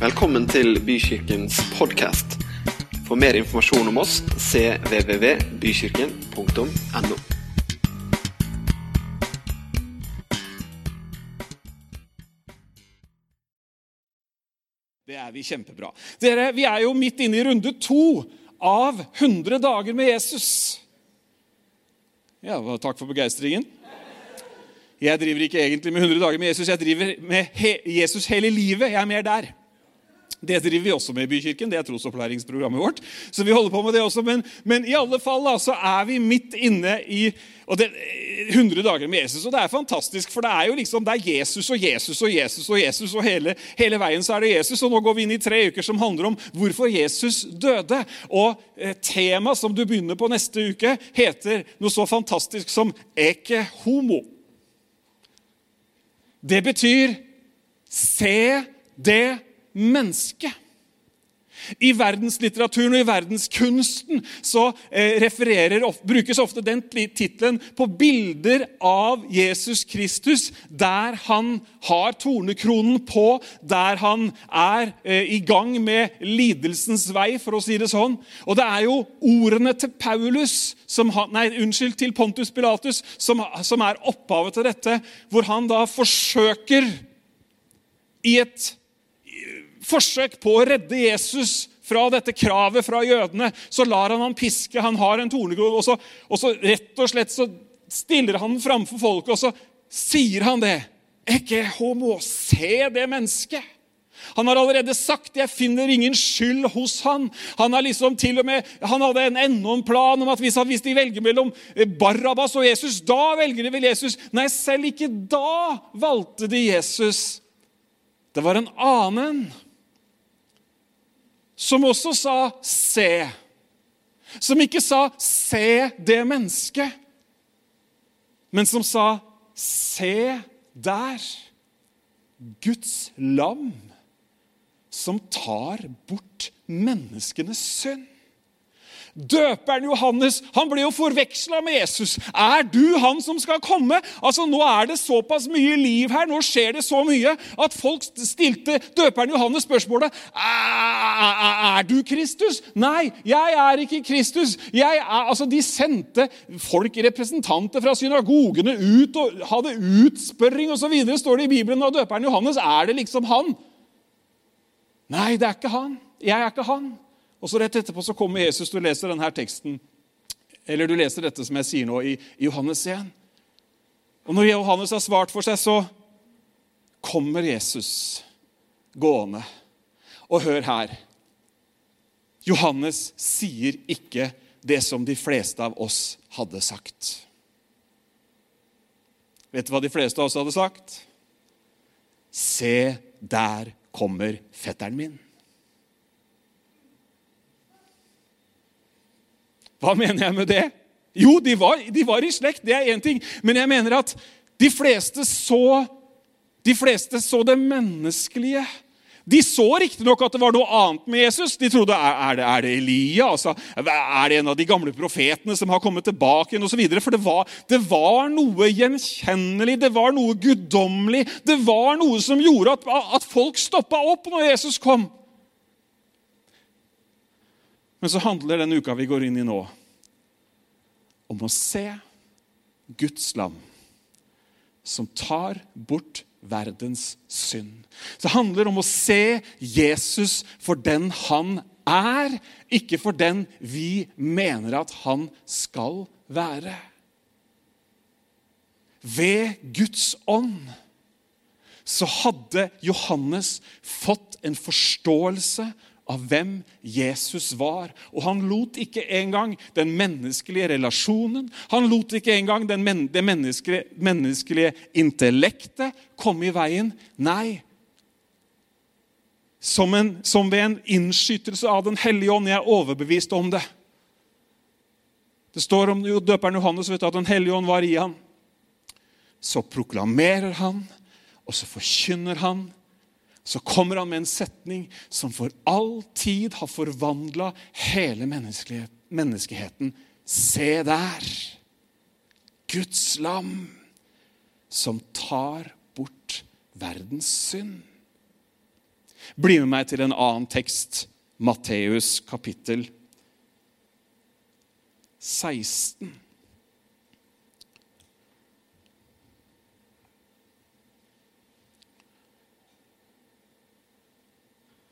Velkommen til Bykirkens podkast. For mer informasjon om oss cvvvbykirken.no. Det er vi kjempebra. Dere, Vi er jo midt inne i runde to av 100 dager med Jesus. Ja, Takk for begeistringen. Jeg driver ikke egentlig med 100 dager med Jesus, jeg driver med Jesus hele livet. Jeg er mer der. Det driver vi også med i Bykirken. Det er trosopplæringsprogrammet vårt. Så vi holder på med det også, Men, men i alle fall da, så er vi midt inne i det, 100 dager med Jesus. Og det er fantastisk, for det er jo liksom, det er Jesus og Jesus og Jesus og Jesus. Og hele, hele veien så er det Jesus. Og nå går vi inn i tre uker som handler om hvorfor Jesus døde. Og eh, temaet som du begynner på neste uke, heter noe så fantastisk som eke homo. Det betyr se det mennesket. I verdenslitteraturen og i verdenskunsten så eh, refererer, brukes ofte den tittelen på bilder av Jesus Kristus der han har tornekronen på, der han er eh, i gang med lidelsens vei, for å si det sånn. Og det er jo ordene til Paulus, som, nei, unnskyld, til Pontus Pilatus, som, som er opphavet til dette, hvor han da forsøker i et forsøk på å redde Jesus fra dette kravet fra jødene, så lar han han piske. Han har en tornekrone, og så, og så rett og slett så stiller han den framfor folket, og så sier han det. Ikke homo, se det mennesket. Han har allerede sagt 'jeg finner ingen skyld hos han'. Han liksom med, han hadde en enda en plan om at hvis, hvis de velger mellom Barabas og Jesus, da velger de vel Jesus. Nei, selv ikke da valgte de Jesus. Det var en annen som også sa 'se'. Som ikke sa 'se det mennesket', men som sa 'se der'. Guds lam som tar bort menneskenes synd. Døperen Johannes han ble jo forveksla med Jesus. Er du han som skal komme? Altså Nå er det såpass mye liv her, nå skjer det så mye, at folk stilte døperen Johannes spørsmålet er du Kristus. Nei, jeg er ikke Kristus. Er, altså De sendte folk, representanter fra synagogene, ut og hadde utspørring osv. står det i Bibelen. Og døperen Johannes, er det liksom han? Nei, det er ikke han. Jeg er ikke han. Og så Rett etterpå så kommer Jesus. Du leser denne teksten, eller du leser dette som jeg sier nå, i, Johannes 1. Og Når Johannes har svart for seg, så kommer Jesus gående. Og hør her. Johannes sier ikke det som de fleste av oss hadde sagt. Vet du hva de fleste av oss hadde sagt? Se, der kommer fetteren min. Hva mener jeg med det? Jo, de var, de var i slekt, det er én ting. Men jeg mener at de fleste så, de fleste så det menneskelige. De så riktignok at det var noe annet med Jesus. De trodde er det, er det Elia? Altså, er det en av de gamle profetene som har kommet tilbake? og så? For det var, det var, noe gjenkjennelig, det var noe guddommelig. Det var noe som gjorde at, at folk stoppa opp når Jesus kom. Men så handler den uka vi går inn i nå, om å se Guds lam som tar bort verdens synd. Det handler om å se Jesus for den han er, ikke for den vi mener at han skal være. Ved Guds ånd så hadde Johannes fått en forståelse av hvem Jesus var. Og han lot ikke engang den menneskelige relasjonen, han lot ikke engang men det menneskelige, menneskelige intellektet komme i veien. Nei. Som, en, som ved en innskytelse av Den hellige ånd. Jeg er overbevist om det. Det står om døperen Johannes vet du, at Den hellige ånd var i ham. Så proklamerer han, og så forkynner han så kommer han med en setning som for all tid har forvandla hele menneskeheten. Se der! Guds lam som tar bort verdens synd. Bli med meg til en annen tekst, Matteus kapittel 16.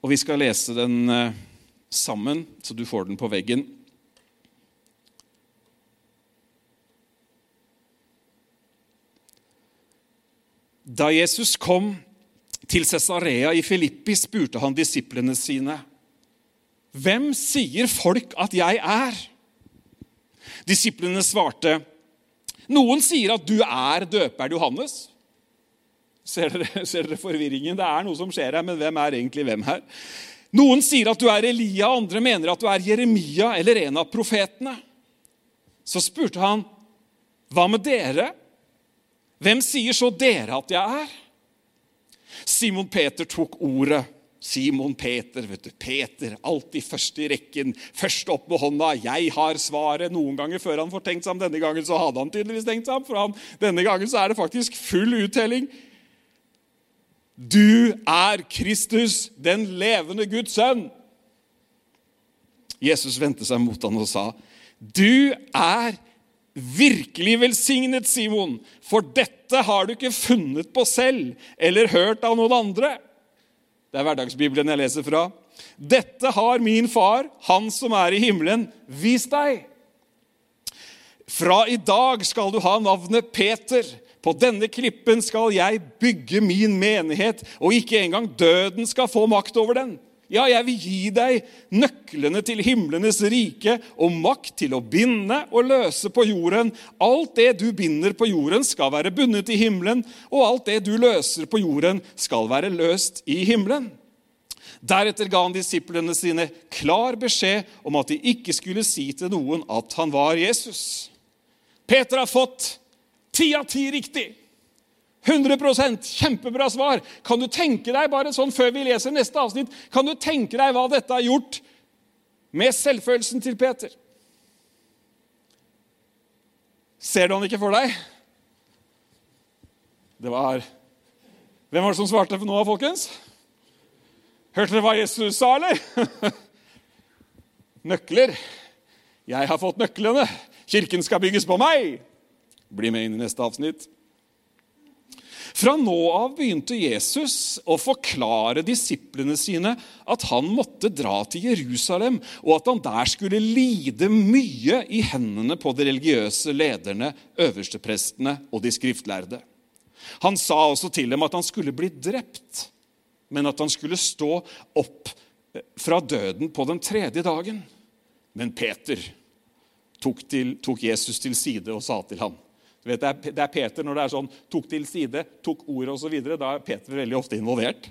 Og vi skal lese den eh, sammen, så du får den på veggen. Da Jesus kom til Cesarea i Filippi, spurte han disiplene sine, 'Hvem sier folk at jeg er?' Disiplene svarte, 'Noen sier at du er døperen Johannes.' Ser dere, ser dere, forvirringen? Det er noe som skjer her, men hvem er egentlig hvem her? Noen sier at du er Elia, andre mener at du er Jeremia eller en av profetene. Så spurte han, 'Hva med dere?' Hvem sier så dere at jeg er? Simon Peter tok ordet. Simon Peter, vet du, Peter, alltid først i rekken, først opp med hånda. 'Jeg har svaret.' Noen ganger før han får tenkt seg om. Denne gangen så hadde han tydeligvis tenkt seg om, for han, denne gangen så er det faktisk full uttelling. Du er Kristus, den levende Guds sønn. Jesus vendte seg mot ham og sa, 'Du er Virkelig velsignet, Simon, for dette har du ikke funnet på selv eller hørt av noen andre. Det er hverdagsbibelen jeg leser fra. Dette har min far, han som er i himmelen, vist deg. Fra i dag skal du ha navnet Peter. På denne klippen skal jeg bygge min menighet, og ikke engang døden skal få makt over den. Ja, jeg vil gi deg nøklene til himlenes rike og makt til å binde og løse på jorden. Alt det du binder på jorden, skal være bundet i himmelen, og alt det du løser på jorden, skal være løst i himmelen. Deretter ga han disiplene sine klar beskjed om at de ikke skulle si til noen at han var Jesus. Peter har fått ti av ti riktig. 100% Kjempebra svar. Kan du tenke deg bare sånn før vi leser neste avsnitt, kan du tenke deg hva dette har gjort med selvfølelsen til Peter? Ser du han ikke for deg? Det var Hvem var det som svarte for noe, folkens? Hørte dere hva Jesus sa, eller? Nøkler. Jeg har fått nøklene. Kirken skal bygges på meg. Bli med inn i neste avsnitt. Fra nå av begynte Jesus å forklare disiplene sine at han måtte dra til Jerusalem, og at han der skulle lide mye i hendene på de religiøse lederne, øversteprestene og de skriftlærde. Han sa også til dem at han skulle bli drept, men at han skulle stå opp fra døden på den tredje dagen. Men Peter tok, til, tok Jesus til side og sa til ham Vet, det, er, Peter når det er sånn tok til side, tok ordet osv. Da er Peter veldig ofte involvert.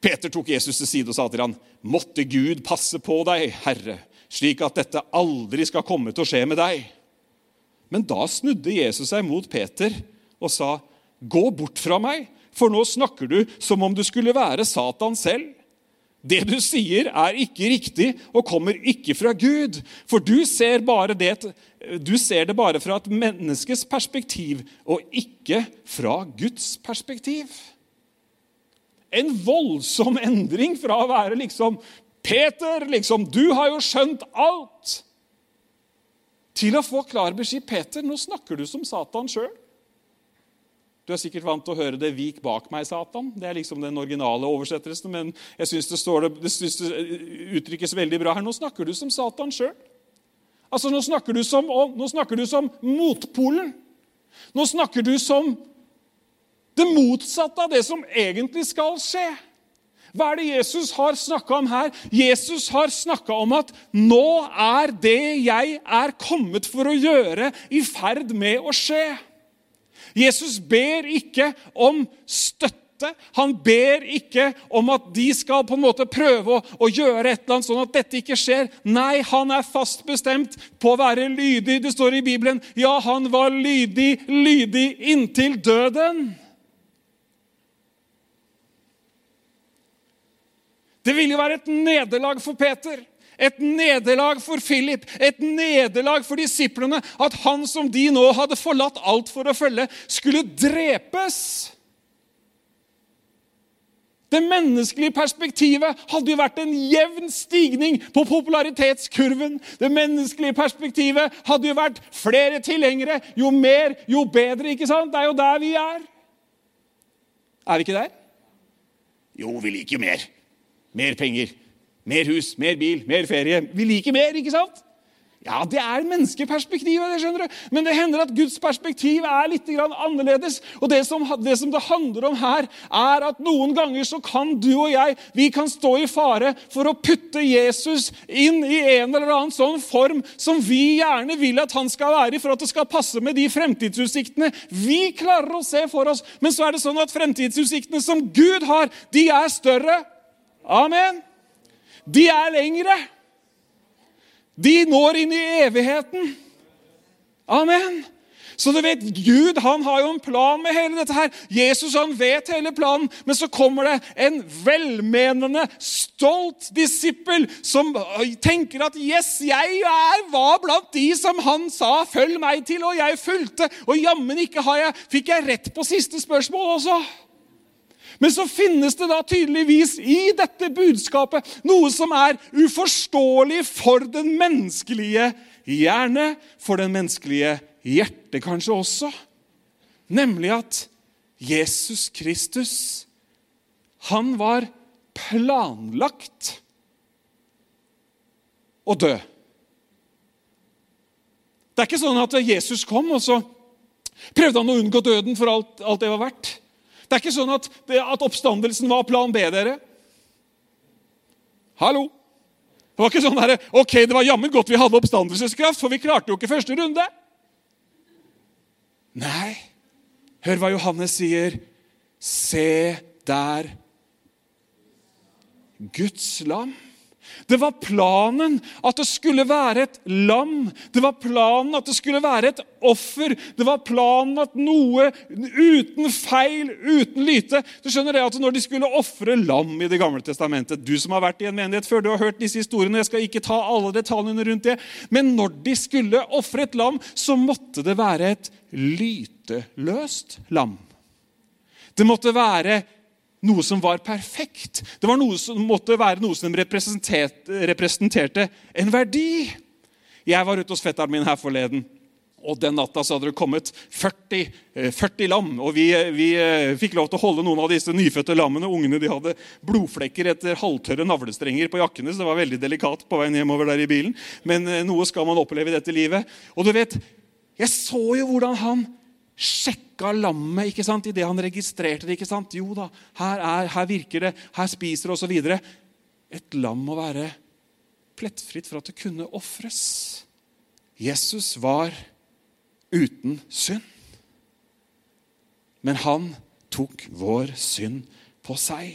Peter tok Jesus til side og sa til ham, 'Måtte Gud passe på deg, Herre, slik at dette aldri skal komme til å skje med deg.' Men da snudde Jesus seg mot Peter og sa, 'Gå bort fra meg, for nå snakker du som om du skulle være Satan selv.' Det du sier, er ikke riktig og kommer ikke fra Gud. For du ser, det, du ser, det, bare fra et menneskes perspektiv og ikke fra Guds perspektiv. En voldsom endring fra å være liksom Peter, liksom, du har jo skjønt alt, til å få klar beskjed. Peter, nå snakker du som Satan sjøl. Du er sikkert vant til å høre det 'vik bak meg, Satan'. Det er liksom den originale oversettelsen, men jeg syns det, det, det, uttrykkes veldig bra her. Nå snakker du som Satan sjøl. Altså, nå snakker, du som, nå snakker du som motpolen. Nå snakker du som det motsatte av det som egentlig skal skje. Hva er det Jesus har snakka om her? Jesus har snakka om at nå er det jeg er kommet for å gjøre, i ferd med å skje. Jesus ber ikke om støtte. Han ber ikke om at de skal på en måte prøve å, å, gjøre et eller annet sånn at dette ikke skjer. Nei, han er fast bestemt på å være lydig. Det står i Bibelen ja, han var lydig, lydig inntil døden. Det ville jo være et nederlag for Peter et nederlag for Philip, et nederlag for disiplene, at han som de nå hadde forlatt alt for å følge, skulle drepes. Det menneskelige perspektivet hadde jo vært en jevn stigning på popularitetskurven. Det menneskelige perspektivet hadde jo vært flere tilhengere. Jo mer, jo bedre. ikke sant? Det er jo der vi er. Er vi ikke der? Jo, vi liker jo mer. Mer penger. Mer hus, mer bil, mer ferie. Vi liker mer, ikke sant? Ja, det er menneskeperspektivet, det skjønner du. Men det hender at Guds perspektiv er litt annerledes. Og det som, det som, det handler om her, er at noen ganger så kan du og jeg vi kan stå i fare for å putte Jesus inn i en eller annen sånn form som vi gjerne vil at han skal være i, for at det skal passe med de fremtidsutsiktene vi klarer å se for oss. Men så er det sånn at fremtidsutsiktene som Gud har, de er større. Amen. De er lengre. De når inn i evigheten. Amen. Så du vet, Gud han har jo en plan med hele dette. her. Jesus han vet hele planen, men så kommer det en velmenende, stolt disippel som tenker at yes, jeg er, var blant de som han sa 'følg meg til', og jeg fulgte. Og jammen ikke har jeg, fikk jeg rett på siste spørsmål også. Men så finnes det da tydeligvis i dette budskapet noe som er uforståelig for den menneskelige hjerne, for den menneskelige hjerte kanskje også. Nemlig at Jesus Kristus, han var planlagt å dø. Det er ikke sånn at Jesus kom, og så prøvde han å unngå døden for alt, alt det var verdt. Det er ikke sånn at, at oppstandelsen var plan B, dere. Hallo? Det var ikke sånn der, ok, det var jammen godt vi hadde oppstandelseskraft, for vi klarte jo ikke første runde. Nei, hør hva Johannes sier. Se der Guds lam. Det var planen at det skulle være et lam. Det var planen at det skulle være et offer. Det var planen at noe uten feil, uten lyte Du skjønner det at Når de skulle ofre lam i Det gamle testamentet Du som har vært i en menighet før, du har hørt disse historiene. Jeg skal ikke ta alle detaljene rundt det. Men når de skulle ofre et lam, så måtte det være et lyteløst lam. Det måtte være noe som var perfekt. Det var noe som måtte være noe som representerte, representerte en verdi. Jeg var ute hos fetteren min her forleden. Og Den natta så hadde det kommet 40, 40 eh, lam. og vi, vi, eh, fikk lov til å holde noen av disse nyfødte lammene. Ungene de hadde blodflekker etter halvtørre navlestrenger på jakkene. så det var veldig delikat på veien hjemover der i bilen. Men eh, noe skal man oppleve i dette livet. Og du vet, Jeg så jo hvordan han sjekka lammet ikke sant, idet han registrerte det. ikke sant? Jo da, her, er, her virker det, her spiser det osv. Et lam må være plettfritt for at det kunne ofres. Jesus var uten synd. Men han tok vår synd på seg.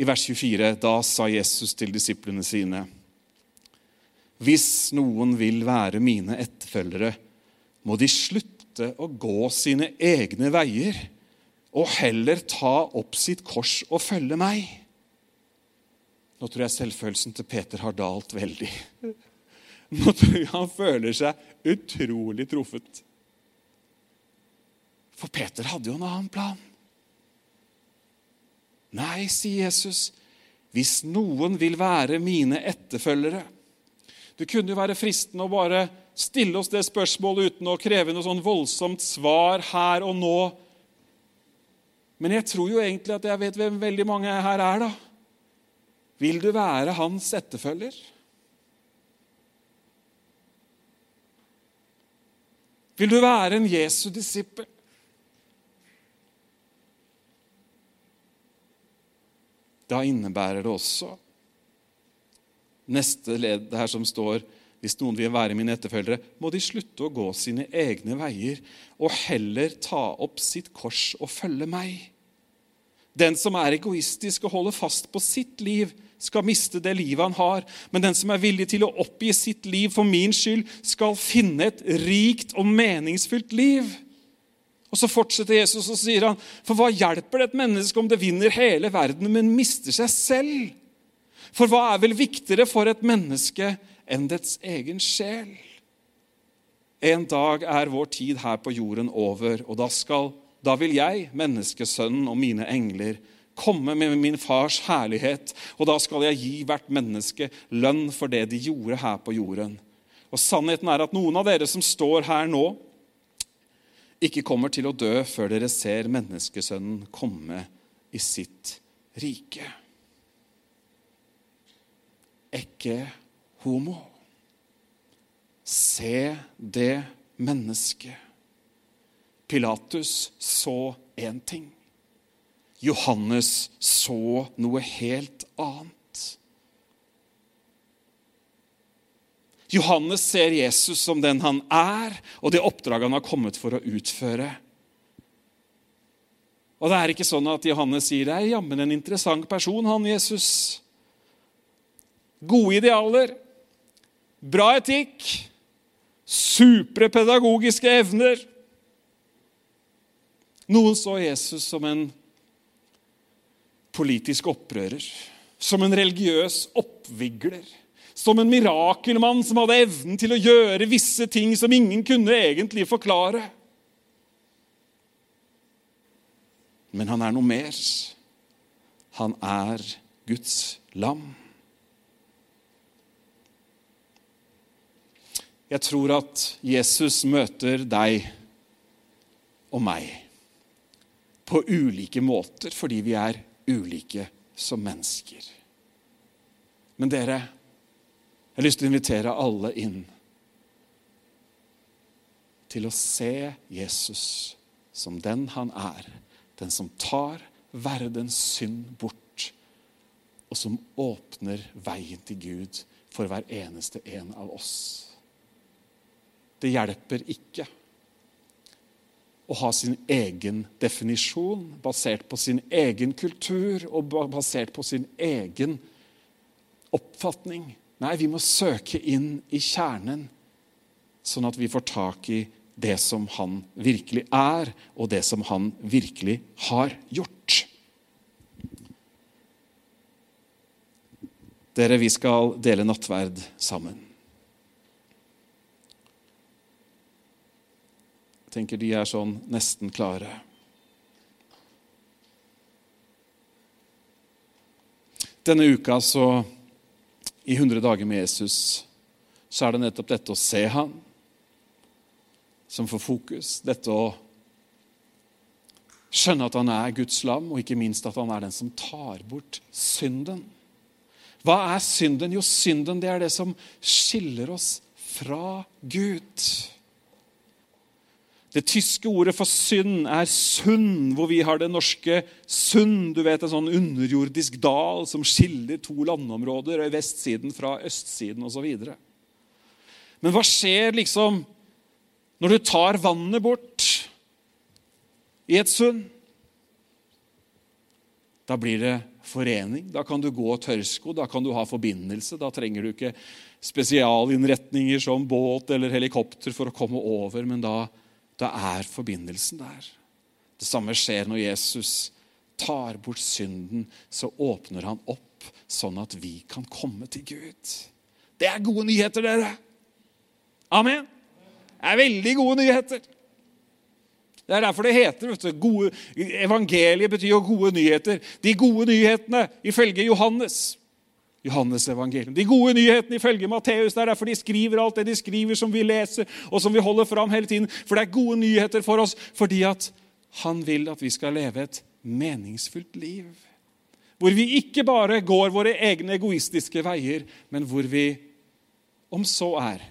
I vers 24 da sa Jesus til disiplene sine hvis noen vil være mine etterfølgere, må de slutte å gå sine egne veier og heller ta opp sitt kors og følge meg. Nå tror jeg selvfølelsen til Peter har dalt veldig. Nå tror jeg han føler seg utrolig truffet. For Peter hadde jo en annen plan. Nei, sier Jesus, hvis noen vil være mine etterfølgere, det kunne jo være fristende å bare stille oss det spørsmålet uten å kreve noe sånn voldsomt svar her og nå. Men jeg tror jo egentlig at jeg vet hvem veldig mange her er, da. Vil du være hans etterfølger? Vil du være en Jesu disippel? Da innebærer det også neste ledd her som står hvis noen vil være mine etterfølgere, må de slutte å gå sine egne veier og heller ta opp sitt kors og følge meg. Den som er egoistisk og holder fast på sitt liv, skal miste det livet han har. Men den som er villig til å oppgi sitt liv for min skyld, skal finne et rikt og meningsfylt liv. Og Så fortsetter Jesus og sier han, for hva hjelper det et menneske om det vinner hele verden, men mister seg selv? For hva er vel viktigere for et menneske enn dets egen sjel? En dag er vår tid her på jorden over, og da skal da vil jeg, menneskesønnen og mine engler, komme med min fars herlighet, og da skal jeg gi hvert menneske lønn for det de gjorde her på jorden. Og sannheten er at noen av dere som står her nå, ikke kommer til å dø før dere ser menneskesønnen komme i sitt rike. Ikke homo. Se det mennesket. Pilatus så én ting. Johannes så noe helt annet. Johannes ser Jesus som den han er, og det oppdraget han har kommet for å utføre. Og Det er ikke sånn at Johannes sier det er jammen en interessant person, han Jesus. Gode idealer, bra etikk, supre pedagogiske evner. Noen så Jesus som en politisk opprører, som en religiøs oppvigler, som en mirakelmann som hadde evnen til å gjøre visse ting som ingen kunne egentlig forklare. Men han er noe mer. Han er Guds lam. Jeg tror at Jesus møter deg og meg på ulike måter fordi vi er ulike som mennesker. Men dere, jeg har lyst til å invitere alle inn til å se Jesus som den han er, den som tar verdens synd bort, og som åpner veien til Gud for hver eneste en av oss. Det hjelper ikke å ha sin egen definisjon, basert på sin egen kultur og basert på sin egen oppfatning. Nei, vi må søke inn i kjernen, sånn at vi får tak i det som han virkelig er, og det som han virkelig har gjort. Dere, vi skal dele nattverd sammen. Tenker de er sånn nesten klare. Denne uka, så i 100 dager med Jesus, så er det nettopp dette å se han som får fokus. Dette å skjønne at han er Guds lam, og ikke minst at han er den som tar bort synden. Hva er synden? Jo, synden det er det som skiller oss fra Gud. Det tyske ordet for synd er sund, hvor vi har det norske sund. Du vet, En sånn underjordisk dal som skiller to landområder, vestsiden fra østsiden osv. Men hva skjer liksom når du tar vannet bort i et sund? Da blir det forening. Da kan du gå tørrsko, da kan du ha forbindelse. Da trenger du ikke spesialinnretninger som båt eller helikopter for å komme over, men da da er forbindelsen der. Det samme skjer når Jesus tar bort synden. Så åpner han opp sånn at vi kan komme til Gud. Det er gode nyheter, dere. Amen. Det er veldig gode nyheter. Det er derfor det heter vet du, gode, Evangeliet betyr jo gode nyheter. De gode nyhetene ifølge Johannes. Johannes evangelium. De gode nyhetene ifølge Matteus. Det er derfor de skriver alt det de skriver, som vi leser, og som vi holder fram hele tiden. For det er gode nyheter for oss fordi at han vil at vi skal leve et meningsfullt liv. Hvor vi ikke bare går våre egne egoistiske veier, men hvor vi, om så er,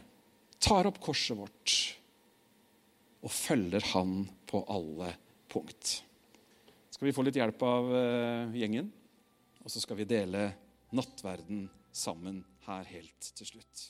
tar opp korset vårt og følger Han på alle punkt. Skal vi få litt hjelp av uh, gjengen? Og så skal vi dele nattverden sammen her helt til slutt.